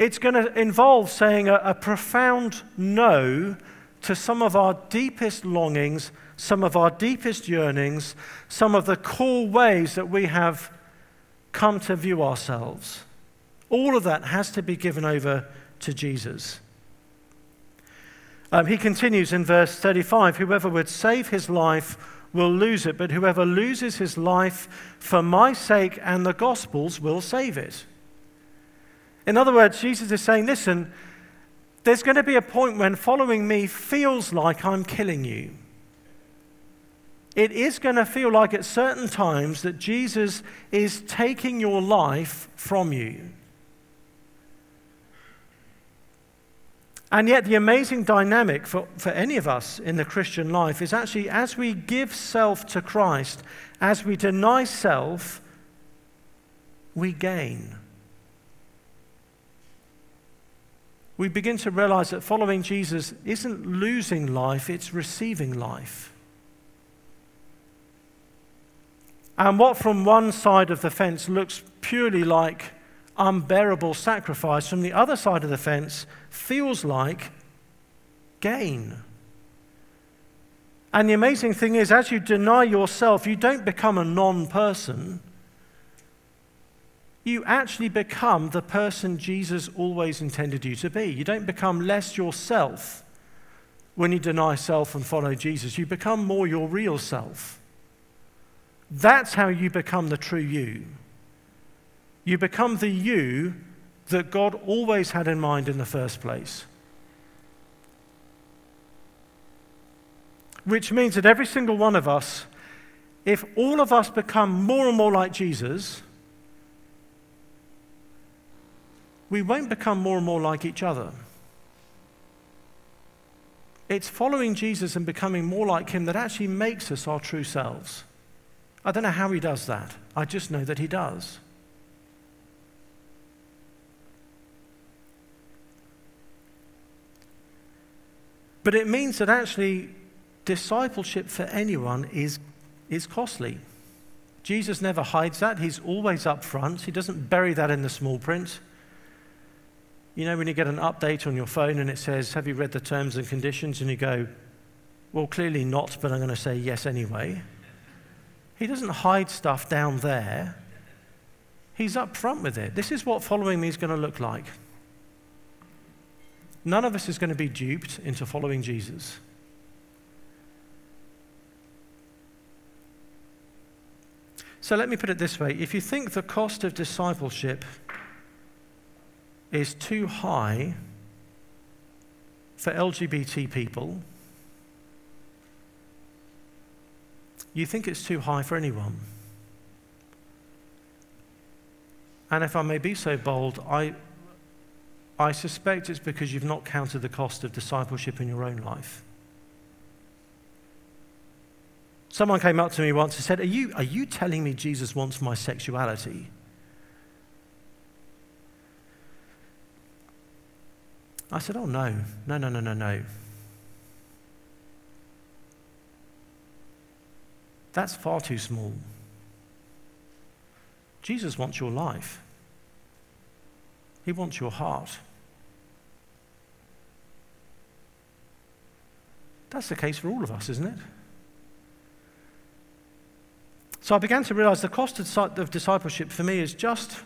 It's going to involve saying a, a profound no to some of our deepest longings, some of our deepest yearnings, some of the core ways that we have come to view ourselves. All of that has to be given over to Jesus. Um, he continues in verse 35 Whoever would save his life will lose it, but whoever loses his life for my sake and the gospel's will save it. In other words, Jesus is saying, listen, there's going to be a point when following me feels like I'm killing you. It is going to feel like at certain times that Jesus is taking your life from you. And yet, the amazing dynamic for, for any of us in the Christian life is actually as we give self to Christ, as we deny self, we gain. We begin to realize that following Jesus isn't losing life, it's receiving life. And what from one side of the fence looks purely like unbearable sacrifice, from the other side of the fence feels like gain. And the amazing thing is, as you deny yourself, you don't become a non person. You actually become the person Jesus always intended you to be. You don't become less yourself when you deny self and follow Jesus. You become more your real self. That's how you become the true you. You become the you that God always had in mind in the first place. Which means that every single one of us, if all of us become more and more like Jesus, we won't become more and more like each other. It's following Jesus and becoming more like him that actually makes us our true selves. I don't know how he does that. I just know that he does. But it means that actually discipleship for anyone is, is costly. Jesus never hides that. He's always up front. He doesn't bury that in the small print. You know, when you get an update on your phone and it says, Have you read the terms and conditions? And you go, Well, clearly not, but I'm going to say yes anyway. He doesn't hide stuff down there. He's up front with it. This is what following me is going to look like. None of us is going to be duped into following Jesus. So let me put it this way if you think the cost of discipleship is too high for LGBT people, you think it's too high for anyone. And if I may be so bold, I, I suspect it's because you've not counted the cost of discipleship in your own life. Someone came up to me once and said, Are you, are you telling me Jesus wants my sexuality? I said, Oh, no, no, no, no, no, no. That's far too small. Jesus wants your life, He wants your heart. That's the case for all of us, isn't it? So I began to realize the cost of discipleship for me is just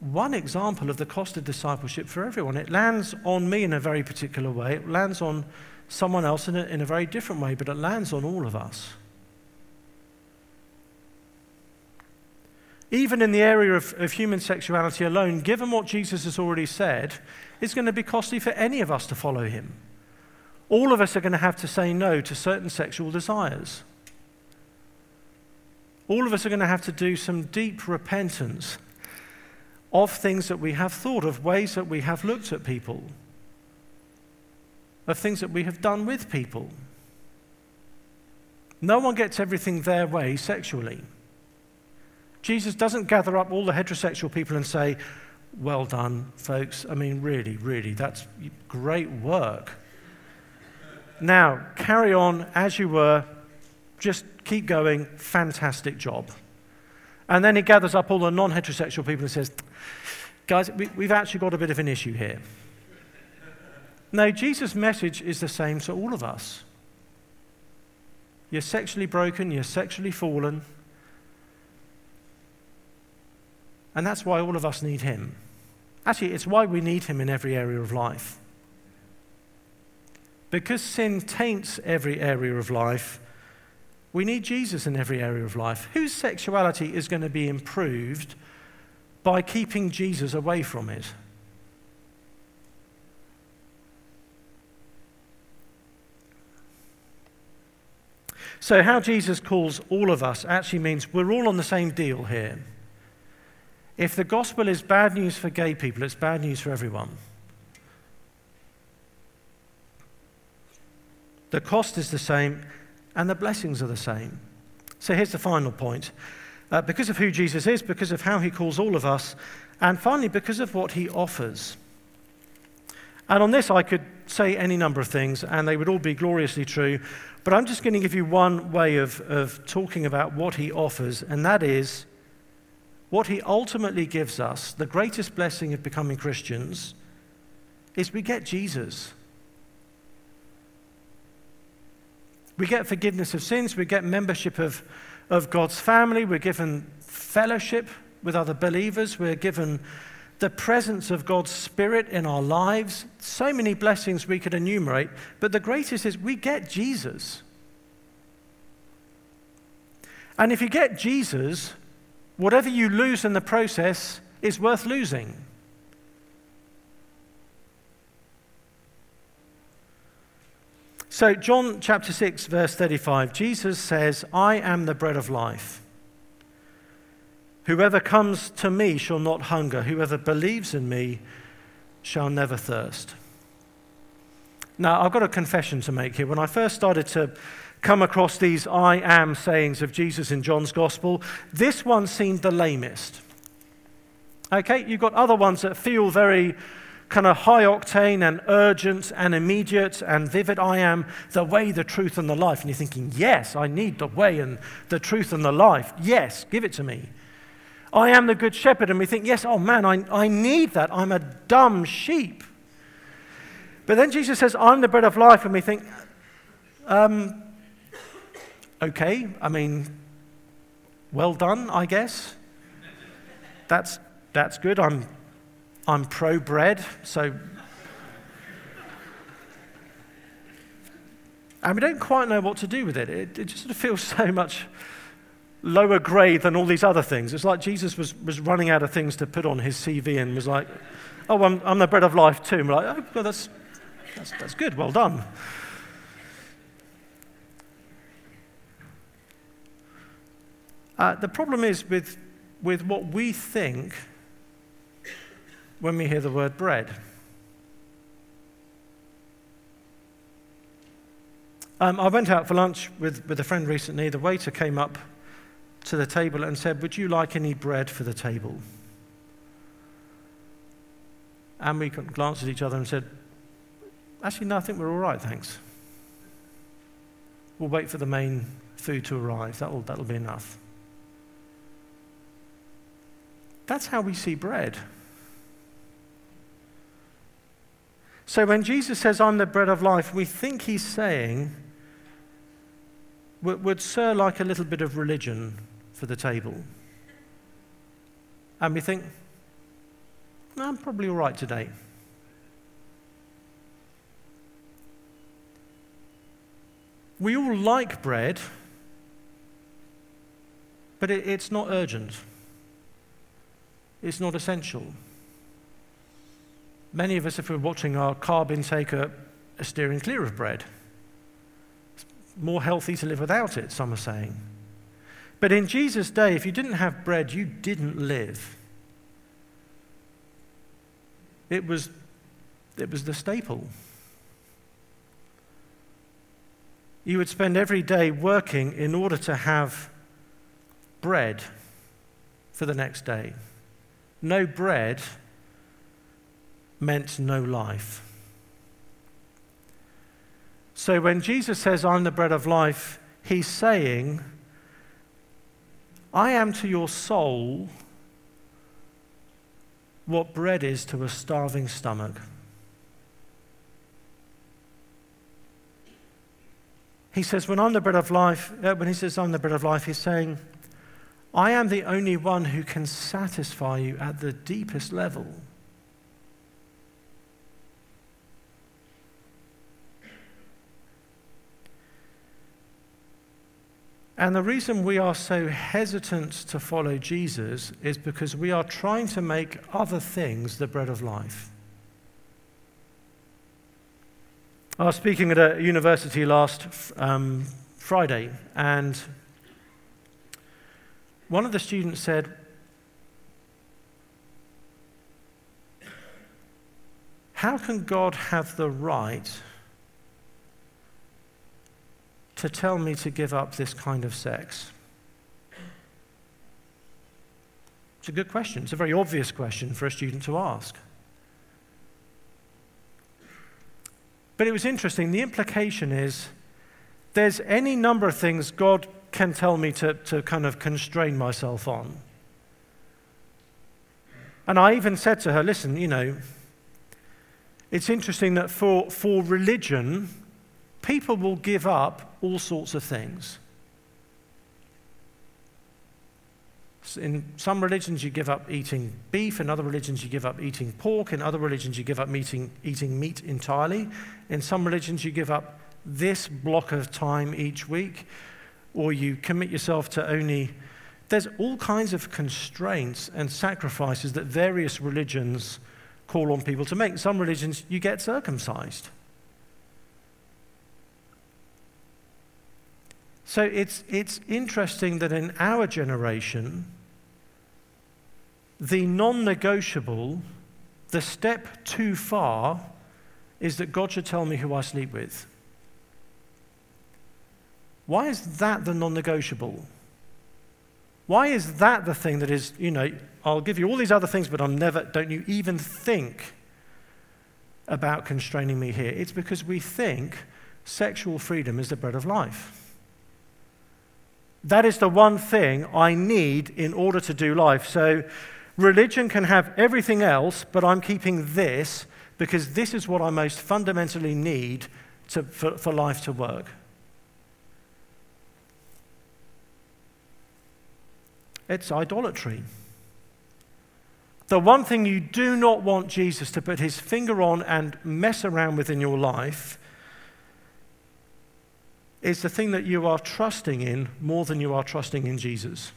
one example of the cost of discipleship for everyone. It lands on me in a very particular way, it lands on someone else in a, in a very different way, but it lands on all of us. Even in the area of, of human sexuality alone, given what Jesus has already said, it's going to be costly for any of us to follow him all of us are going to have to say no to certain sexual desires. All of us are going to have to do some deep repentance of things that we have thought, of ways that we have looked at people, of things that we have done with people. No one gets everything their way sexually. Jesus doesn't gather up all the heterosexual people and say, Well done, folks. I mean, really, really, that's great work. Now, carry on as you were. Just keep going. Fantastic job. And then he gathers up all the non heterosexual people and says, Guys, we, have actually got a bit of an issue here. No, Jesus' message is the same to all of us. You're sexually broken, you're sexually fallen. And that's why all of us need him. Actually, it's why we need him in every area of life. Because sin taints every area of life, we need Jesus in every area of life. Whose sexuality is going to be improved by keeping Jesus away from it? So, how Jesus calls all of us actually means we're all on the same deal here. If the gospel is bad news for gay people, it's bad news for everyone. the cost is the same, and the blessings are the same. So here's the final point. Uh, because of who Jesus is, because of how he calls all of us, and finally, because of what he offers. And on this, I could say any number of things, and they would all be gloriously true. But I'm just going to give you one way of, of talking about what he offers, and that is what he ultimately gives us, the greatest blessing of becoming Christians, is we get Jesus. We get forgiveness of sins, we get membership of, of God's family, we're given fellowship with other believers, we're given the presence of God's Spirit in our lives. So many blessings we could enumerate, but the greatest is we get Jesus. And if you get Jesus, whatever you lose in the process is worth losing. So, John chapter 6, verse 35, Jesus says, I am the bread of life. Whoever comes to me shall not hunger. Whoever believes in me shall never thirst. Now, I've got a confession to make here. When I first started to come across these I am sayings of Jesus in John's gospel, this one seemed the lamest. Okay, you've got other ones that feel very kind of high octane and urgent and immediate and vivid. I am the way, the truth, and the life. And you're thinking, yes, I need the way and the truth and the life. Yes, give it to me. I am the good shepherd. And we think, yes, oh man, I, I need that. I'm a dumb sheep. But then Jesus says, I'm the bread of life. And we think, um, okay, I mean, well done, I guess. That's, that's good. I'm I'm pro bread, so. And we don't quite know what to do with it. It, it just sort of feels so much lower grade than all these other things. It's like Jesus was, was running out of things to put on his CV and was like, oh, I'm, I'm the bread of life too. And we're like, oh, well, that's, that's, that's good, well done. Uh, the problem is with, with what we think when we hear the word bread. Um, I went out for lunch with, with a friend recently. The waiter came up to the table and said, Would you like any bread for the table? And we glanced at each other and said, Actually, no, I think we're all right, thanks. We'll wait for the main food to arrive. That'll, that'll be enough. That's how we see bread. So when Jesus says, I'm the bread of life, we think he's saying, would, Sir like a little bit of religion for the table? And we think, no, I'm probably all right today. We all like bread, but it, it's not urgent. It's not essential. Many of us, if we're watching our carb intake, are, are steering clear of bread. It's more healthy to live without it, some are saying. But in Jesus' day, if you didn't have bread, you didn't live. It was, it was the staple. You would spend every day working in order to have bread for the next day. No bread meant no life. So when Jesus says, I'm the bread of life, he's saying, I am to your soul what bread is to a starving stomach. He says, when I'm the bread of life, uh, when he says I'm the bread of life, he's saying, I am the only one who can satisfy you at the deepest level. And the reason we are so hesitant to follow Jesus is because we are trying to make other things the bread of life. I was speaking at a university last um, Friday, and one of the students said, How can God have the right to tell me to give up this kind of sex? It's a good question. It's a very obvious question for a student to ask. But it was interesting. The implication is there's any number of things God can tell me to, to kind of constrain myself on. And I even said to her, listen, you know, it's interesting that for, for religion, people will give up all sorts of things. In some religions, you give up eating beef. In other religions, you give up eating pork. In other religions, you give up eating, eating meat entirely. In some religions, you give up this block of time each week, or you commit yourself to only. There's all kinds of constraints and sacrifices that various religions call on people to make. In some religions, you get circumcised. So it's, it's interesting that in our generation, the non negotiable, the step too far, is that God should tell me who I sleep with. Why is that the non negotiable? Why is that the thing that is, you know, I'll give you all these other things, but I'm never, don't you even think about constraining me here? It's because we think sexual freedom is the bread of life. That is the one thing I need in order to do life. So, religion can have everything else, but I'm keeping this because this is what I most fundamentally need to, for, for life to work. It's idolatry. The one thing you do not want Jesus to put his finger on and mess around with in your life is the thing that you are trusting in more than you are trusting in Jesus.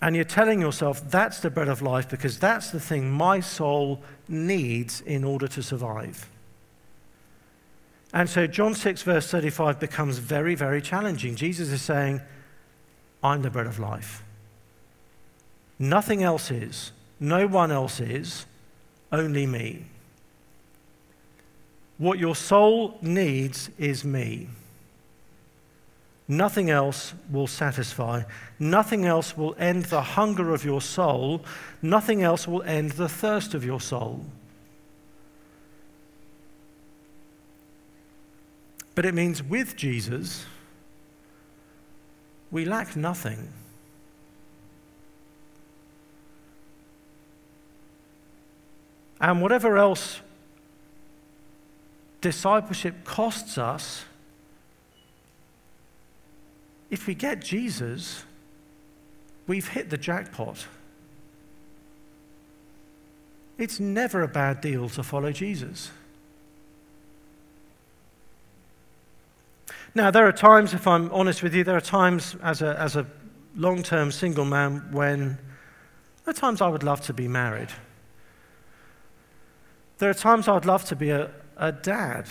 And you're telling yourself that's the bread of life because that's the thing my soul needs in order to survive. And so John 6, verse 35 becomes very, very challenging. Jesus is saying, I'm the bread of life. Nothing else is. No one else is. Only me. What your soul needs is me. Nothing else will satisfy. Nothing else will end the hunger of your soul. Nothing else will end the thirst of your soul. But it means with Jesus, we lack nothing. And whatever else discipleship costs us, if we get Jesus, we've hit the jackpot. It's never a bad deal to follow Jesus. Now, there are times, if I'm honest with you, there are times as a, as a long term single man when there are times I would love to be married. There are times I'd love to be a, a dad.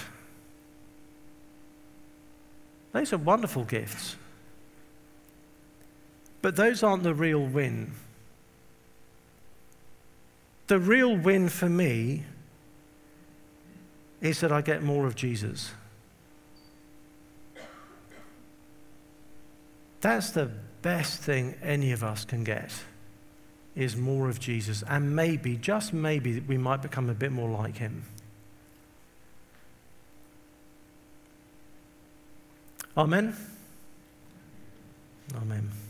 Those are wonderful gifts. But those aren't the real win. The real win for me is that I get more of Jesus. That's the best thing any of us can get is more of Jesus and maybe just maybe we might become a bit more like him. Amen. Amen.